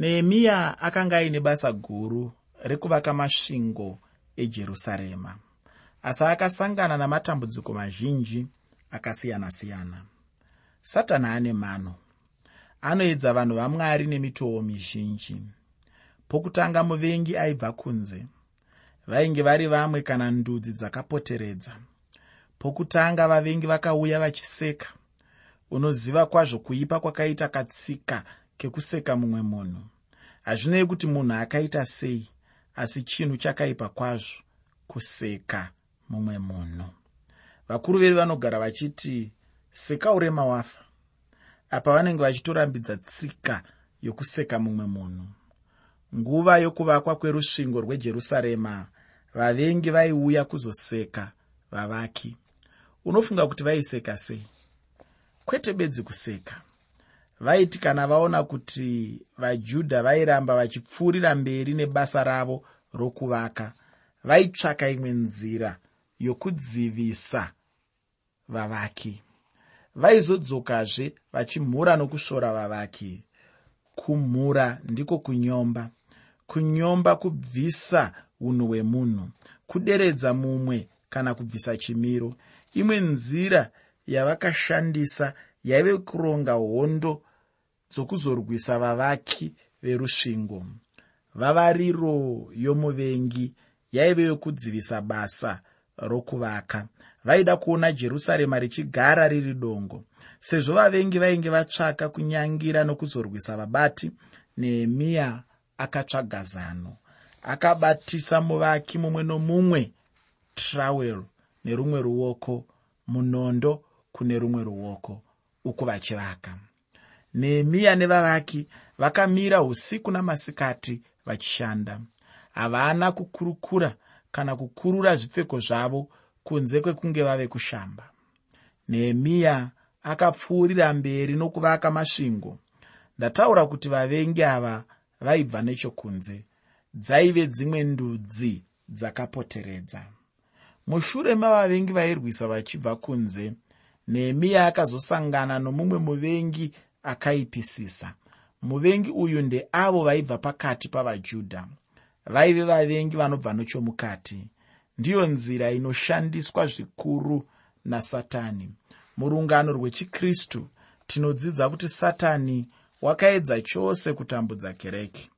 nehemiya akanga aine basa guru rekuvaka masvingo ejerusarema. Asi akasangana namatambudziko mazhinji akasiyana-siyana. Satani ane mano. Anoedza vanhu vamwari nemitoo mizhinji. Pokutanga muvengi aibva kunze vainge vari vamwe kana ndudzi dzakapoteredza. Pokutanga vavengi vakauya vachiseka unoziva kwazvo kuipa kwakaita katsika kekuseka mumwe munhu. Hazvinei kuti munhu akaita sei asi chinhu chakaipa kwazvo kuseka mumwe munhu. Vakuru vedu vanogara vachiti seka urema wafa. Apa vanenge vachitorambidza tsika yokuseka mumwe munhu. Nguva yokuvakwa kwerusvingo rwejerusarema vavengi vaiuya kuzoseka vavaki. Unofunga kuti vaiseka sei? Kwete bedzi kuseka vaiti kana vaona kuti vajudha vairamba vachipfuurira mberi nebasa ravo rokuvaka vaitsvaka imwe nzira yokudzivisa vavaki. Vaizodzokazve vachimhura nokusvora vavaki. Kumhura ndiko kunyomba. Kunyomba kubvisa unhu hwemunhu kuderedza mumwe kana kubvisa chimiro. Imwe nzira yavakashandisa yaive kuronga hondo dzokuzorwisa vavaki verusvingo. Vavariro yomuvengi yaive yokudzivisa basa rokuvaka. Vaida kuona jerusarema richigara riri dongo sezvo vavengi vainge vatsvaka kunyangira nokuzorwisa vabati. Nehemiya akatsvaga zano akabatisa muvaki mumwe nomumwe trawel nerumwe ruoko munondo kune rumwe ruoko uku vachivaka nehemiya nevavaki vakamira usiku namasikati vachishanda. Havana kukurukura kana kukurura zvipfeko zvavo kunze kwekunge vave kushamba. Nehemiya akapfuurira mberi nokuvaka masvingo. Ndataura kuti vavengi ava vaibva nechokunze. Dzaive dzimwe ndudzi dzakapoteredza. Mushure mavavengi vairwisa vachibva kunze nehemiya akazosangana nomumwe muvengi akaipisisa. Muvengi uyu ndeavo vaibva pakati pavajudha. Vaive vavengi vanobva nechomukati. Ndiyo nzira inoshandiswa zvikuru nasatani. Murungano rwechikristu tinodzidza kuti satani wakaedza chose kutambudza kereke.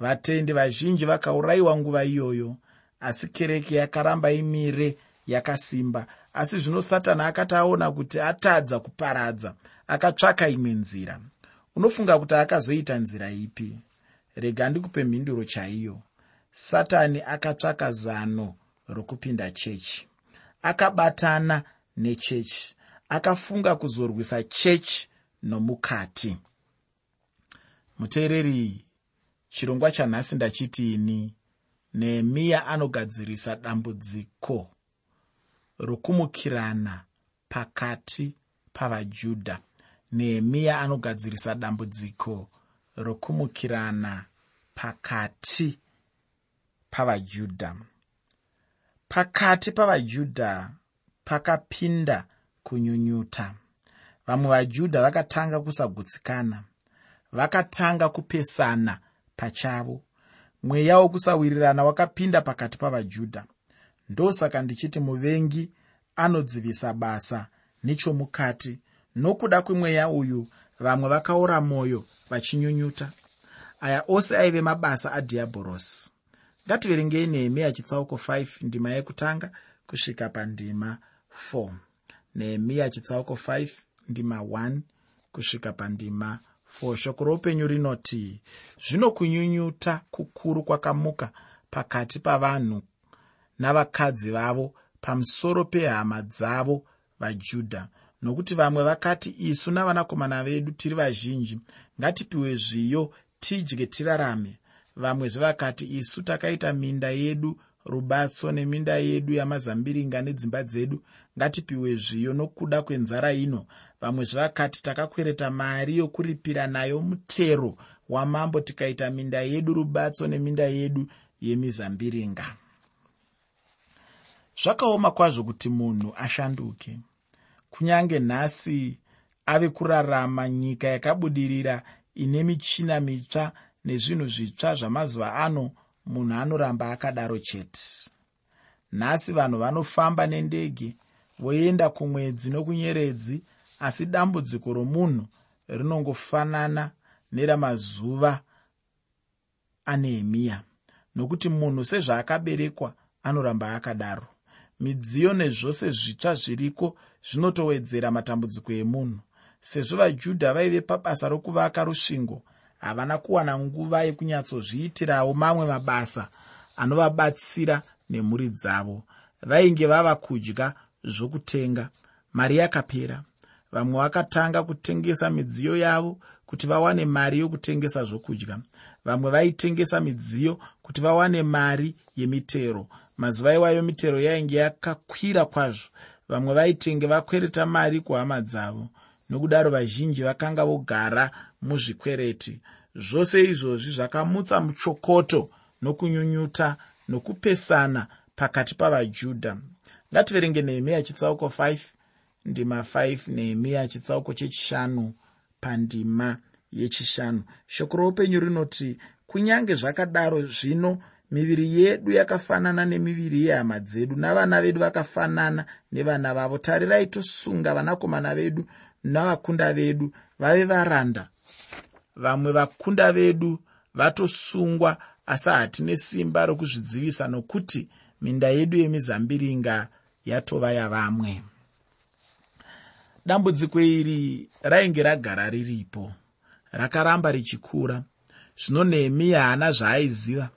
Vatendi vazhinji vakaurayiwa nguva iyoyo asi kereke yakaramba imire yakasimba. Asi zvino satani akati aona kuti atadza kuparadza akatsvaka imwe nzira. Unofunga kuti akazoita nzira ipi? Rega ndikupe mhinduro chaiyo. Satani akatsvaka zano rokupinda chechi. Akabatana nechechi. Akafunga kuzorwisa chechi nomukati. Muteereri chirongwa chanhasi ndachitiini nehemiya anogadzirisa dambudziko rokumukirana pakati pavajudha nehemiya anogadzirisa dambudziko rokumukirana pakati pavajudha. Pakati pavajudha pakapinda kunyunyuta. Vamwe vajudha vakatanga kusagutsikana vakatanga kupesana pachavo. Mweya wokusawirirana wakapinda pakati pavajudha. Ndosaka ndichiti muvengi anodzivisa basa nechomukati nokuda kwemweya uyu vamwe vakaora mwoyo vachinyunyuta. Aya ose aive mabasa adhiabhorosi ngativerengei nehemiya chitsauko 5 ndima yekutanga kusvika pandima 4 nehemiya chitsauko 5 ndima 1 kusvika pandima 4 shoko roupenyu rinoti zvino kunyunyuta kukuru kwakamuka pakati pavanhu navakadzi vavo pamusoro pehama dzavo vajudha nokuti vamwe vakati isu navanakomana vedu tiri vazhinji ngatipiwe zviyo tidye tirarame. Vamwezve vakati isu takaita minda yedu rubatso neminda yedu yamazambiringa nedzimba dzedu ngatipiwe zviyo nokuda kwenzara ino. Vamwezve vakati takakwereta mari yokuripira nayo mutero wamambo tikaita minda yedu rubatso neminda yedu yemizambiringa. Zvakaoma kwazvo kuti munhu ashanduke kunyange nhasi ave kurarama nyika yakabudirira ine michina mitsva nezvinhu zvitsva zvamazuva ano munhu anoramba akadaro chete. Nhasi vanhu vanofamba nendege voenda kumwedzi nokunyeredzi asi dambudziko romunhu rinongofanana neramazuva anehemiya nokuti munhu sezvaakaberekwa anoramba akadaro midziyo nezvose zvitsva zviriko zvinotowedzera matambudziko emunhu. Sezvo vajudha vaive pabasa rokuvaka rusvingo havana kuwana nguva yekunyatsozviitirawo mamwe mabasa anovabatsira nemhuri dzavo. Vainge vava kudya zvokutenga. Mari yakapera vamwe vakatanga kutengesa midziyo yavo kuti vawane mari yokutengesa zvokudya. Vamwe vaitengesa midziyo kuti vawane mari yemitero mazuva iwayo mitero yainge yakakwira kwazvo. Vamwe vaitenge vakwereta mari kuhama dzavo nokudaro vazhinji vakanga vogara muzvikwereti. Zvose izvozvi zvakamutsa muchokoto nokunyunyuta nokupesana pakati pavajudha. Ngativerenge nehemiya chitsauko 5 ndima 5 nehemiya chitsauko chechishanu pandima yechishanu. Shoko roupenyu rinoti kunyange zvakadaro zvino miviri yedu yakafanana nemiviri yehama dzedu navana vedu vakafanana nevana vavo. Tarirai tosunga vanakomana vedu navakunda vedu vave varanda. Vamwe vakunda vedu vatosungwa asi hatine simba rokuzvidzivisa nokuti minda yedu yemizambiringa yatova yavamwe. Dambudziko iri rainge ragara riripo rakaramba richikura. Zvino nehemiya haana zvaaiziva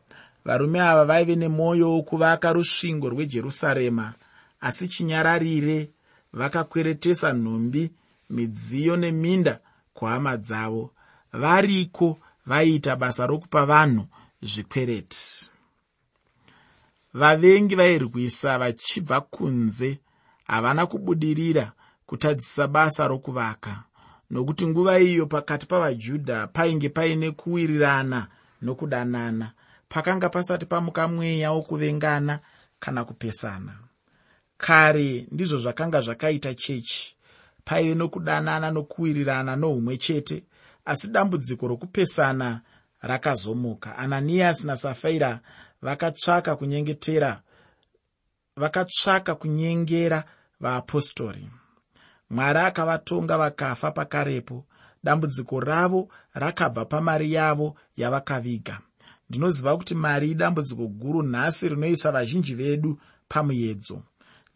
varume ava vaive nemwoyo wokuvaka rusvingo rwejerusarema asi chinyararire vakakweretesa nhumbi midziyo neminda kuhama dzavo. Variko vaiita basa rokupa vanhu zvikwereti? Vavengi vairwisa vachibva kunze havana kubudirira kutadzisa basa rokuvaka nokuti nguva iyo pakati pavajudha painge paine kuwirirana nokudanana pakanga pasati pamuka mweya wokuvengana kana kupesana. Kare ndizvo zvakanga zvakaita chechi paive nokudanana nokuwirirana noumwe chete asi dambudziko rokupesana rakazomuka. Ananiyasi nasafaira vakatsvaka kunyengetera vakatsvaka kunyengera vaapostori mwari akavatonga vakafa pakarepo. Dambudziko ravo rakabva pamari yavo yavakaviga ndinoziva kuti mari idambudziko guru nhasi rinoisa vazhinji vedu pamuedzo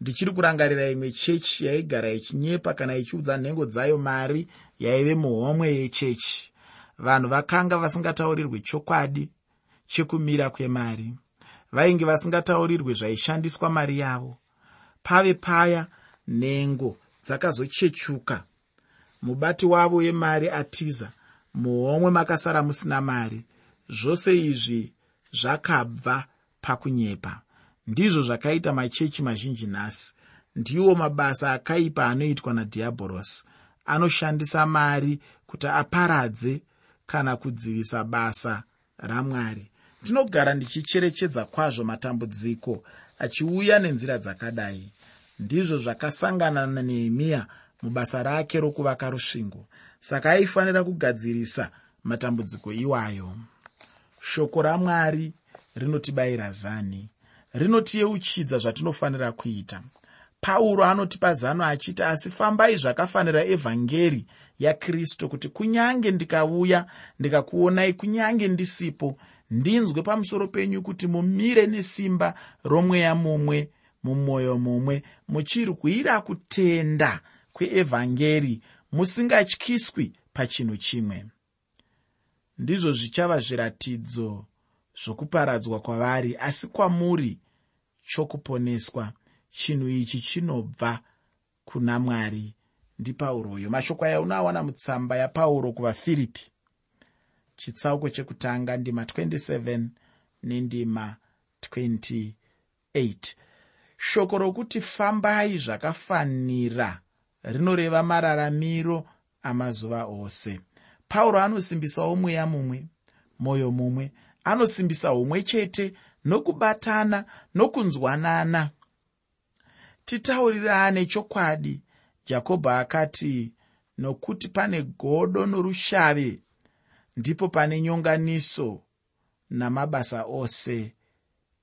ndichiri kurangarira imwe chechi yaigara ichinyepa kana ichiudza nhengo dzayo mari yaive muhomwe yechechi. Vanhu vakanga vasingataurirwe chokwadi chekumira kwemari vainge vasingataurirwe zvaishandiswa mari yavo. Pave paya nhengo dzakazochechuka. Mubati wavo wemari atiza muhomwe makasara musina mari zvose izvi zvakabva pakunyepa. Ndizvo zvakaita machechi mazhinji nhasi. Ndiwo mabasa akaipa anoitwa nadhiabhorosi anoshandisa mari kuti aparadze kana kudzivisa basa ramwari. Ndinogara ndichicherechedza kwazvo matambudziko achiuya nenzira dzakadai. Ndizvo zvakasangana nanehemiya mubasa rake rokuvaka rusvingo. Saka aifanira kugadzirisa matambudziko iwayo shoko ramwari rinotibayira zani rinotiyeuchidza zvatinofanira kuita. Pauro anotipa zano achiti asi fambai zvakafanira evhangeri yakristu kuti kunyange ndikauya ndikakuonai kunyange ndisipo ndinzwe pamusoro penyu kuti mumire nesimba romweya mumwe mumwoyo mumwe muchirwira kutenda kweevhangeri musingatyiswi pachinhu chimwe ndizvo zvichava zviratidzo zvokuparadzwa kwavari asi kwamuri chokuponeswa. Chinhu ichi chinobva kuna mwari ndipauroyo mashoko aya unoawana mutsamba yapauro kuvafiripi. Chitsauko chekutanga ndima 27 nendima 28 shoko rokuti fambai zvakafanira rinoreva mararamiro amazuva ose pauro anosimbisawo mweya mumwe mwoyo mumwe. Anosimbisa umwe chete nokubatana nokunzwanana. Titaurirane chokwadi jakobho akati nokuti pane godo norushave ndipo pane nyonganiso namabasa ose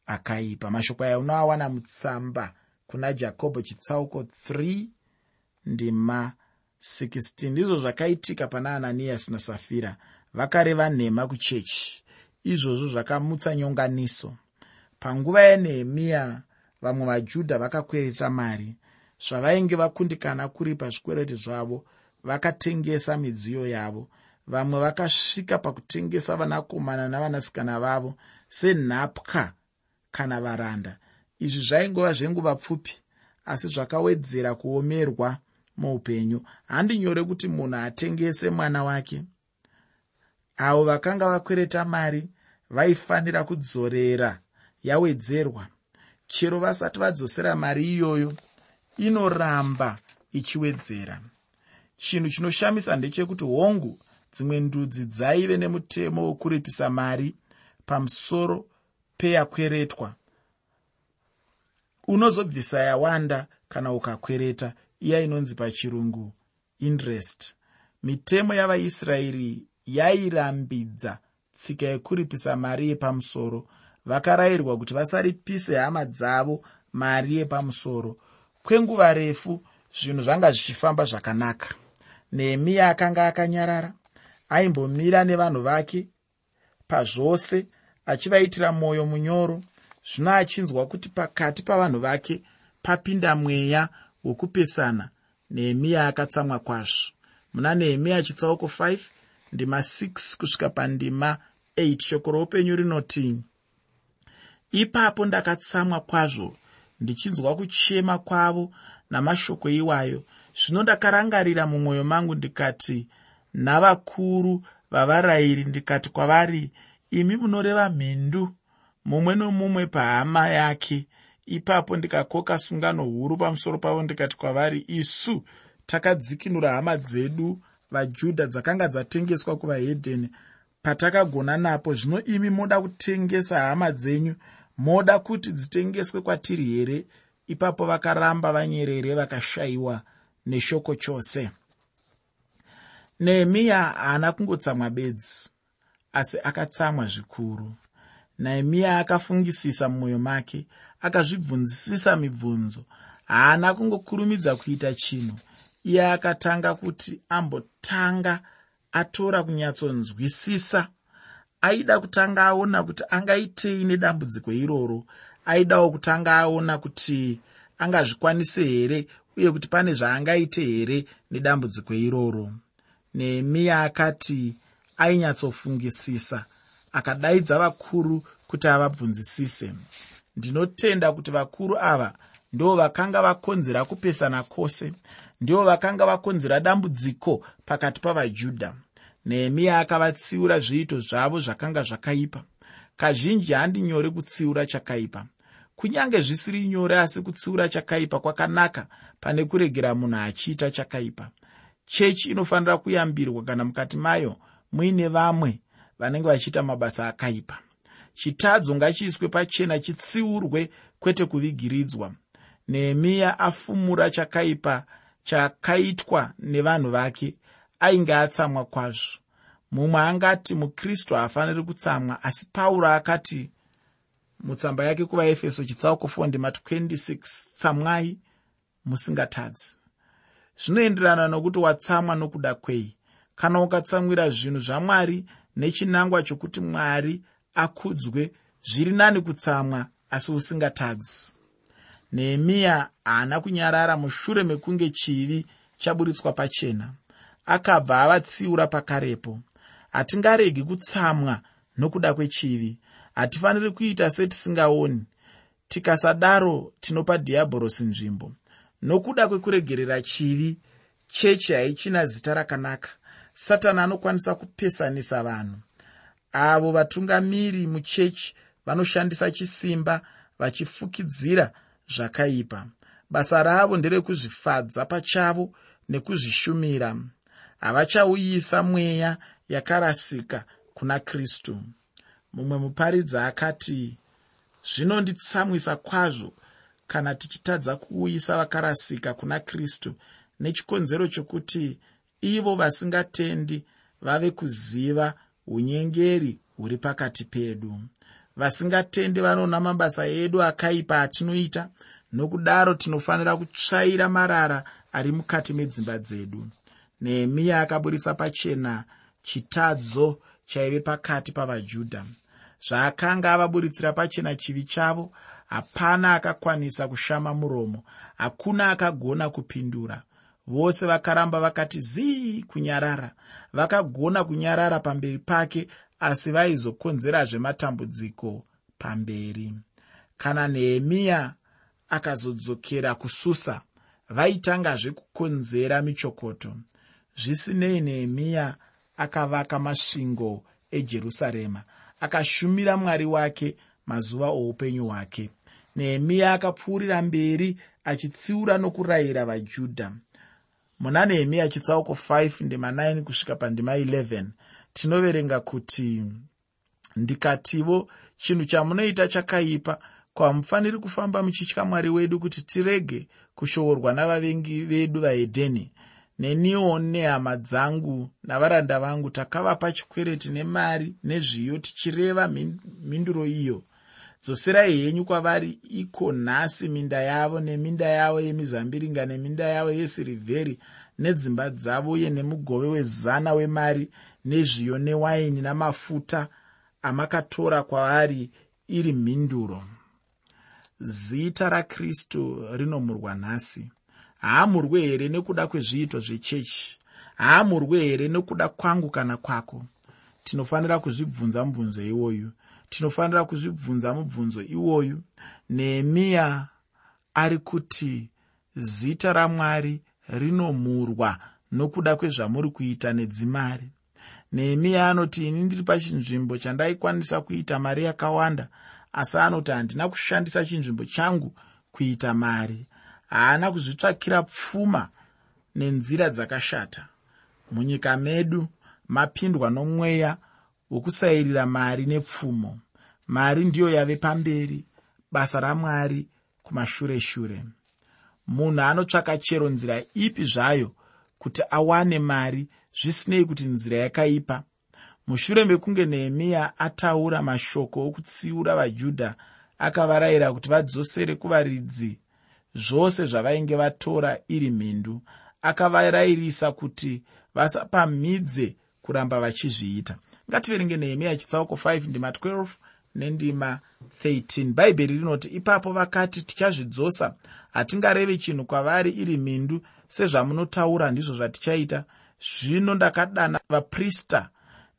akaipa. Mashoko aya unoawana mutsamba kuna jakobho chitsauko 3 ndima 16 ndizvo zvakaitika pana ananiyasi nasafira vakareva nhema kuchechi. Izvozvo zvakamutsa nyonganiso. Panguva yanehemiya vamwe vajudha vakakwereta mari. Zvavainge vakundikana kuripa zvikwereti zvavo vakatengesa midziyo yavo. Vamwe vakasvika pakutengesa vanakomana navanasikana vavo senhapwa kana varanda. Izvi zvaingova zvenguva pfupi asi zvakawedzera kuomerwa muupenyu. Handi nyore kuti munhu atengese mwana wake. Avo vakanga vakwereta mari vaifanira kudzorera yawedzerwa. Chero vasati vadzosera mari iyoyo inoramba ichiwedzera. Chinhu chinoshamisa ndechekuti hongu dzimwe ndudzi dzaive nemutemo wokuripisa mari pamusoro peyakweretwa. Unozobvisa yawanda kana ukakwereta iya inonzi pachirungu interest mitemo yavaisraeri yairambidza tsika yekuripisa mari yepamusoro. Vakarayirwa kuti vasaripise hama dzavo mari yepamusoro. Kwenguva refu zvinhu zvanga zvichifamba zvakanaka. Nehemiya akanga akanyarara aimbomira nevanhu vake pazvose achivaitira mwoyo munyoro. Zvino achinzwa kuti pakati pavanhu vake papinda mweya wokupesana nehemiya akatsamwa kwazvo. Muna nehemiya chitsauko 5 ndima 6 kusvika pandima 8 shoko roupenyu rinoti ipapo ndakatsamwa kwazvo ndichinzwa kuchema kwavo namashoko iwayo. Zvino ndakarangarira mumwoyo mangu ndikati navakuru vavarayiri ndikati kwavari imi munoreva mhindu mumwe nomumwe pahama yake ipapo ndikakoka sungano huru pamusoro pavo ndikati kwavari isu takadzikinura hama dzedu vajudha dzakanga dzatengeswa kuvahedheni. Patakagona napo zvino imi moda kutengesa hama dzenyu moda kuti dzitengeswe kwatiri here? Ipapo vakaramba vanyerere vakashayiwa neshoko chose. Nehemiya haana kungotsamwa bedzi asi akatsamwa zvikuru. Nehemiya akafungisisa mumwoyo make akazvibvunzisisa mibvunzo. Haana kungokurumidza kuita chinhu. Iye akatanga kuti ambotanga atora kunyatsonzwisisa. Aida kutanga aona kuti angaitei nedambudziko iroro. Aidawo kutanga aona kuti angazvikwanise here uye kuti pane zvaangaite here nedambudziko iroro. Nehemiya akati ainyatsofungisisa akadaidza vakuru kuti avabvunzisise ndinotenda kuti vakuru ava ndo vakanga vakonzera kupesana kwose ndivo vakanga vakonzera dambudziko pakati pavajudha. Nehemiya akavatsiura zviito zvavo zvakanga zvakaipa. Kazhinji handi nyore kutsiura chakaipa. Kunyange zvisiri nyore asi kutsiura chakaipa kwakanaka pane kuregera munhu achiita chakaipa. Chechi inofanira kuyambirwa kana mukati mayo muine vamwe vanenge vachiita mabasa akaipa chitadzo ngachiiswe pachena chitsiurwe kwete kuvigiridzwa. Nehemiya afumura chakaipa chakaitwa nevanhu vake ainge atsamwa kwazvo. Mumwe angati mukristu haafaniri kutsamwa asi pauro akati mutsamba yake kuvaefeso chitsauko 4 ndima 26 tsamwai musingatadzi. Zvinoenderana nokuti watsamwa nokuda kwei. Kana ukatsamwira zvinhu zvamwari nechinangwa chokuti mwari akudzwe zviri nani kutsamwa asi usingatadzi. Nehemiya haana kunyarara mushure mekunge chivi chaburitswa pachena. Akabva avatsiura pakarepo. Hatingaregi kutsamwa nokuda kwechivi. Hatifaniri kuita setisingaoni. Tikasadaro tinopa dhiabhorosi nzvimbo. Nokuda kwekuregerera chivi chechi haichina zita rakanaka. Satani anokwanisa kupesanisa vanhu avo vatungamiri muchechi vanoshandisa chisimba vachifukidzira zvakaipa. Basa ravo nderekuzvifadza pachavo nekuzvishumira. Havachauyisa mweya yakarasika kuna kristu. Mumwe muparidzi akati zvinonditsamwisa kwazvo kana tichitadza kuuyisa vakarasika kuna kristu nechikonzero chokuti ivo vasingatendi vave kuziva unyengeri huri pakati pedu. Vasingatendi vanoona mabasa edu akaipa atinoita nokudaro tinofanira kutsvaira marara ari mukati medzimba dzedu. Nehemiya akaburisa pachena chitadzo chaive pakati pavajudha. Zvaakanga avaburitsira pachena chivi chavo hapana akakwanisa kushama muromo hakuna akagona kupindura vose vakaramba vakati zii kunyarara. Vakagona kunyarara pamberi pake asi vaizokonzerazve matambudziko pamberi. Kana nehemiya akazodzokera kususa vaitangazve kukonzera michokoto. Zvisinei nehemiya akavaka masvingo ejerusarema akashumira mwari wake mazuva oupenyu hwake. Nehemiya akapfuurira mberi achitsiura nokurayira vajudha muna nehemiya chitsauko 5 ndima 9 kusvika pandima 11 tinoverenga kuti ndikativo chinhu chamunoita chakaipa kwamufaniri kufamba muchitya mwari wedu kuti tirege kushoorwa navavengi vedu vahedheni neniwo nehama dzangu navaranda vangu takavapa chikwereti nemari nezviyo tichireva mhinduro iyo dzoserai henyu kwavari iko nhasi minda yavo neminda yavo yemizambiringa neminda yavo yesirivheri nedzimba dzavo uye nemugove wezana wemari nezviyo newaini namafuta amakatora kwavari iri mhinduro. Zita rakristu rinomurwa nhasi. Haamurwe here nekuda kwezviito zvechechi? Haamurwe here nekuda kwangu kana kwako? Tinofanira kuzvibvunza mubvunzo iwoyu tinofanira kuzvibvunza mubvunzo iwoyu. Nehemiya ari kuti zita ramwari rinomurwa nokuda kwezvamuri kuita nedzimari. Nehemiya anoti ini ndiri pachinzvimbo chandaikwanisa kuita mari yakawanda asi anoti handina kushandisa chinzvimbo changu kuita mari. Haana kuzvitsvakira pfuma nenzira dzakashata. Munyika medu mapindwa nomweya wokusayirira mari nepfumo mari ndiyo yave pamberi basa ramwari kumashure shure. Munhu anotsvaka chero nzira ipi zvayo kuti awane mari zvisinei kuti nzira yakaipa. Mushure mekunge nehemiya ataura mashoko okutsiura vajudha akavarayira kuti vadzosere kuvaridzi zvose zvavainge vatora iri mhindu akavarayirisa kuti vasapamhidze kuramba vachizviita. Ngativerenge nehemiya chitsauko 5 ndima 12 nendima 13 bhaibheri rinoti ipapo vakati tichazvidzosa. Hatingareve chinhu kwavari iri mhindu sezvamunotaura ndizvo zvatichaita. Zvino ndakadana vaprista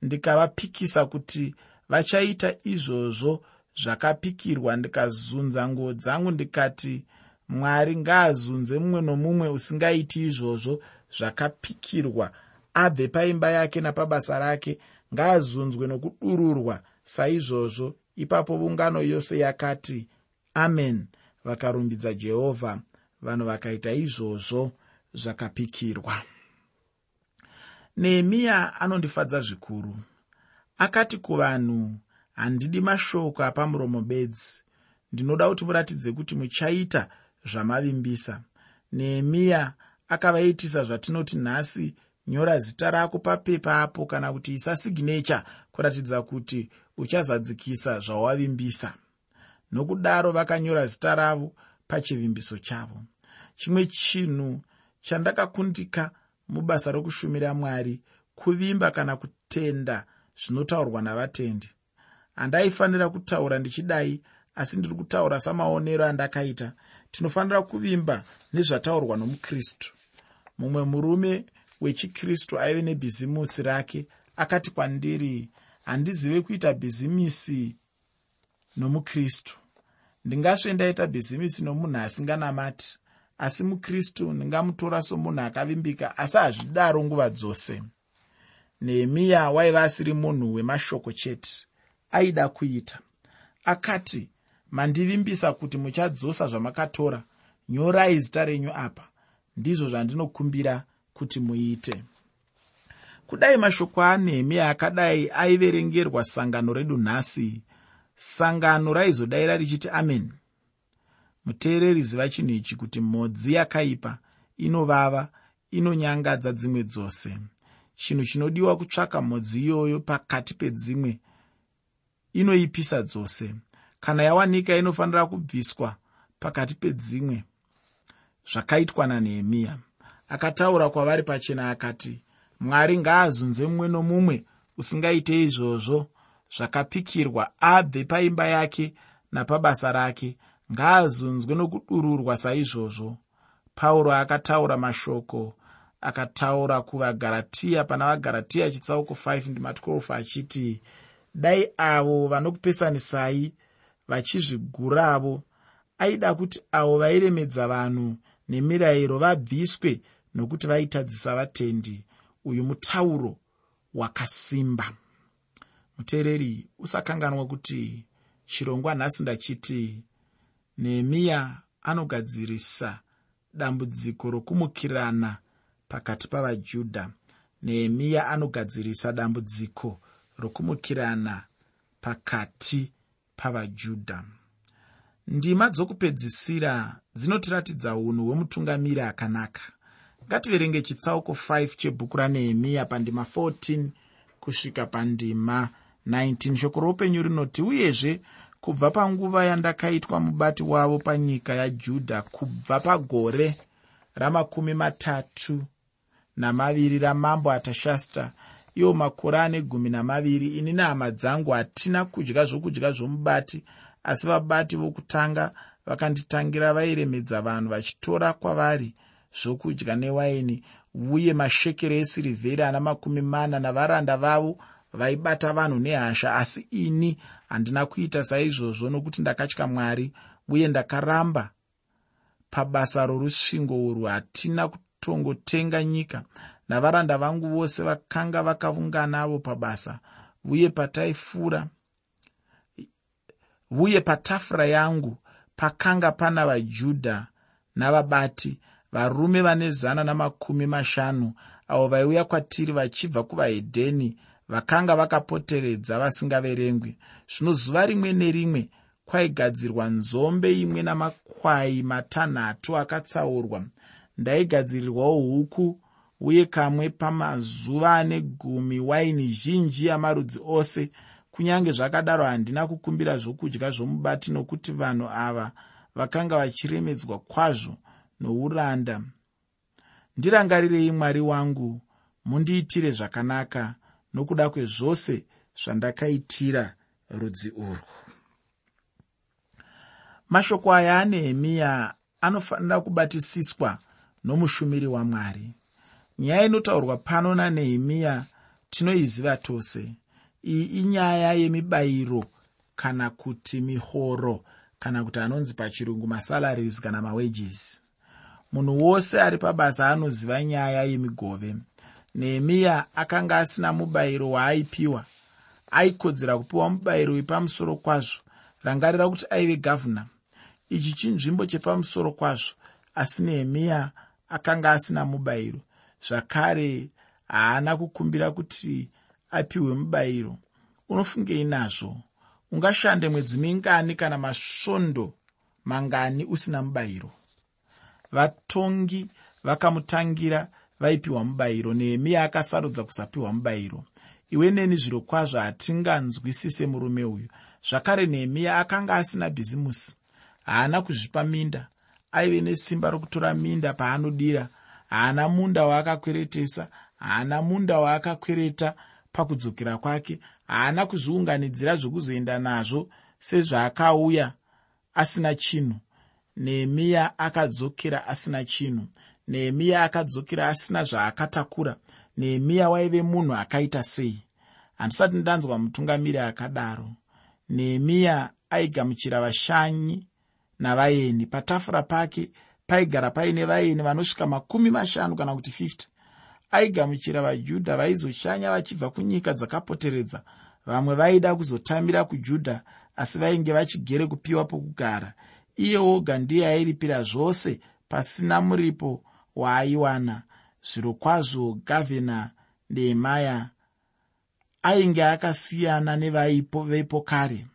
ndikavapikisa kuti vachaita izvozvo zvakapikirwa. Ndikazunza nguo dzangu ndikati mwari ngaazunze mumwe nomumwe usingaiti izvozvo zvakapikirwa. Abve paimba yake napabasa rake ngaazunzwe nokudururwa saizvozvo ipapo ungano yose yakati amen. Vakarumbidza jehovha. Vanhu vakaita izvozvo zvakapikirwa. Nehemiya anondifadza zvikuru. Akati kuvanhu handidi mashoko apamuromo bedzi. Ndinoda kuti muratidze kuti muchaita zvamavimbisa. Nehemiya akavaitisa zvatinoti nhasi nyora zita rako papepa apo kana kuti isa signecha kuratidza kuti uchazadzikisa zvawavimbisa nokudaro vakanyora zita ravo pachivimbiso chavo. Chimwe chinhu chandakakundika mubasa rokushumira mwari kuvimba kana kutenda zvinotaurwa navatendi. Handaifanira kutaura ndichidai asi ndiri kutaura samaonero andakaita. Tinofanira kuvimba nezvataurwa nomukristu. Mumwe murume wechikristu aive nebhizimusi rake akati kwandiri handizive kuita bhizimisi nomukristu. Ndingasve ndaita bhizimisi nomunhu asinganamati asi mukristu ndingamutora somunhu akavimbika asi hazvidaro nguva dzose. Nehemiya waiva asiri munhu wemashoko chete aida kuita. Akati mandivimbisa kuti muchadzosa zvamakatora nyorai zita renyu apa ndizvo zvandinokumbira kuti muite kudai mashoko anehemiya akadai aiverengerwa sangano redu nhasi sangano raizodayira richiti amen. Muteereri ziva chinhu ichi kuti mhodzi yakaipa inovava inonyangadza dzimwe dzose. Chinhu chinodiwa kutsvaka mhodzi iyoyo pakati pedzimwe inoipisa dzose. Kana yawanika inofanira kubviswa pakati pedzimwe zvakaitwa nanehemiya akataura kwavari pachena akati mwari ngaazunze mumwe nomumwe usingaite izvozvo. Zvakapikirwa abve paimba yake napabasa rake. Ngaazunzwe nokudururwa saizvozvo. Pauro akataura mashoko akataura kuvagaratiya pana vagaratiya chitsauko 5 ndima 12 achiti dai avo vanokupesanisai vachizviguravo aida kuti avo vairemedza vanhu nemirayiro vabviswe nokuti vaitadzisa vatendi uyu mutauro wakasimba. Muteereri usakanganwa kuti chirongwa nhasi ndachiti nehemiya anogadzirisa dambudziko rokumukirana pakati pavajudha. Nehemiya anogadzirisa dambudziko rokumukirana pakati pavajudha. Ndima dzokupedzisira dzinotiratidza unhu hwemutungamiri akanaka ngativerenge chitsauko 5 chebhuku ranehemiya pandima 14 kusvika pandima 19 shoko roupenyu rinoti uyezve kubva panguva yandakaitwa mubati wavo panyika yajudha kubva pagore ramakumi matatu namaviri ramambo atashasta iwo makore ane gumi namaviri ini nehama dzangu hatina kudya zvokudya zvomubati. Asi vabati vokutanga vakanditangira vairemedza vanhu vachitora kwavari zvokudya newaini uye mashekere esirivheri ana makumi mana navaranda vavo vaibata vanhu nehasha. Asi ini handina kuita saizvozvo nokuti ndakatya mwari uye ndakaramba pabasa rorusvingo urwu. Hatina kutongotenga nyika. Navaranda vangu vose vakanga vakaunganavo pabasa uye pataifura uye patafura yangu pakanga pana vajudha navabati varume vane zana namakumi mashanu avo vaiuya kwatiri vachibva kuvahedheni vakanga vakapoteredza vasingaverengwi. Zvino zuva rimwe nerimwe kwaigadzirwa nzombe imwe namakwai matanhatu akatsaurwa. Ndaigadzirirwawo huku uye kamwe pamazuva ane gumi waini zhinji yamarudzi ose. Kunyange zvakadaro handina kukumbira zvokudya zvomubati nokuti vanhu ava vakanga vachiremedzwa kwazvo nouranda. Ndirangarirei mwari wangu mundiitire zvakanaka nokuda kwezvose zvandakaitira rudzi urwu. Mashoko aya anehemiya anofanira kubatisiswa nomushumiri wamwari nyaya inotaurwa pano nanehemiya tinoiziva tose. Iyi inyaya yemibayiro kana kuti mihoro kana kuti anonzi pachirungu masalaries kana mawages munhu wose ari pabasa anoziva nyaya yemigove. Nehemiya akanga asina mubayiro waaipiwa aikodzera kupiwa mubayiro wepamusoro kwazvo rangarira kuti aive gavhuna. Ichi chinzvimbo chepamusoro kwazvo asi nehemiya akanga asina mubayiro. Zvakare haana kukumbira kuti apiwe mubayiro. Unofungei nazvo? Ungashande mwedzi mingani kana masvondo mangani usina mubayiro vatongi vakamutangira vaipiwa mubayiro. Nehemiya akasarudza kusapiwa mubayiro. Iwe neni zviro kwazvo hatinganzwisise murume uyu. Zvakare nehemiya akanga asina bhizimusi. Haana kuzvipa minda. Aive nesimba rokutora minda paanodira. Haana munda waakakweretesa. Haana munda waakakwereta pakudzokera kwake. Haana kuzviunganidzira zvokuzoenda nazvo sezvaakauya asina chinhu nehemiya akadzokera asina chinhu. Nehemiya akadzokera asina zvaakatakura. Nehemiya waive munhu akaita sei? Handisati ndanzwa mutungamiri akadaro. Nehemiya aigamuchira vashanyi navaeni. Patafura pake paigara paine vaeni vanosvika makumi mashanu kana kuti 50 aigamuchira vajudha vaizoshanya vachibva kunyika dzakapoteredza. Vamwe vaida kuzotamira kujudha asi vainge vachigere kupiwa pokugara iye woga ndiye airipira zvose pasina muripo waaiwana. Zviro kwazvo gavhena nehemaya ainge akasiyana nevaipo vepo kare.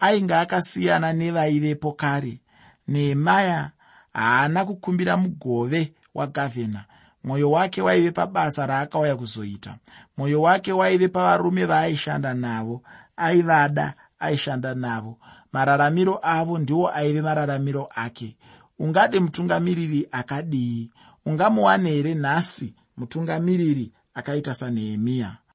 Ainge akasiyana nevaivepo kare. Nehemaya haana kukumbira mugove wagavhena mwoyo wake waive pabasa raakauya kuzoita. Mwoyo wake waive pavarume vaaishanda navo. Aivada aishanda navo mararamiro avo ndiwo aive mararamiro ake. Ungade mutungamiriri akadii? Ungamuwane here nhasi mutungamiriri akaita sanehemiya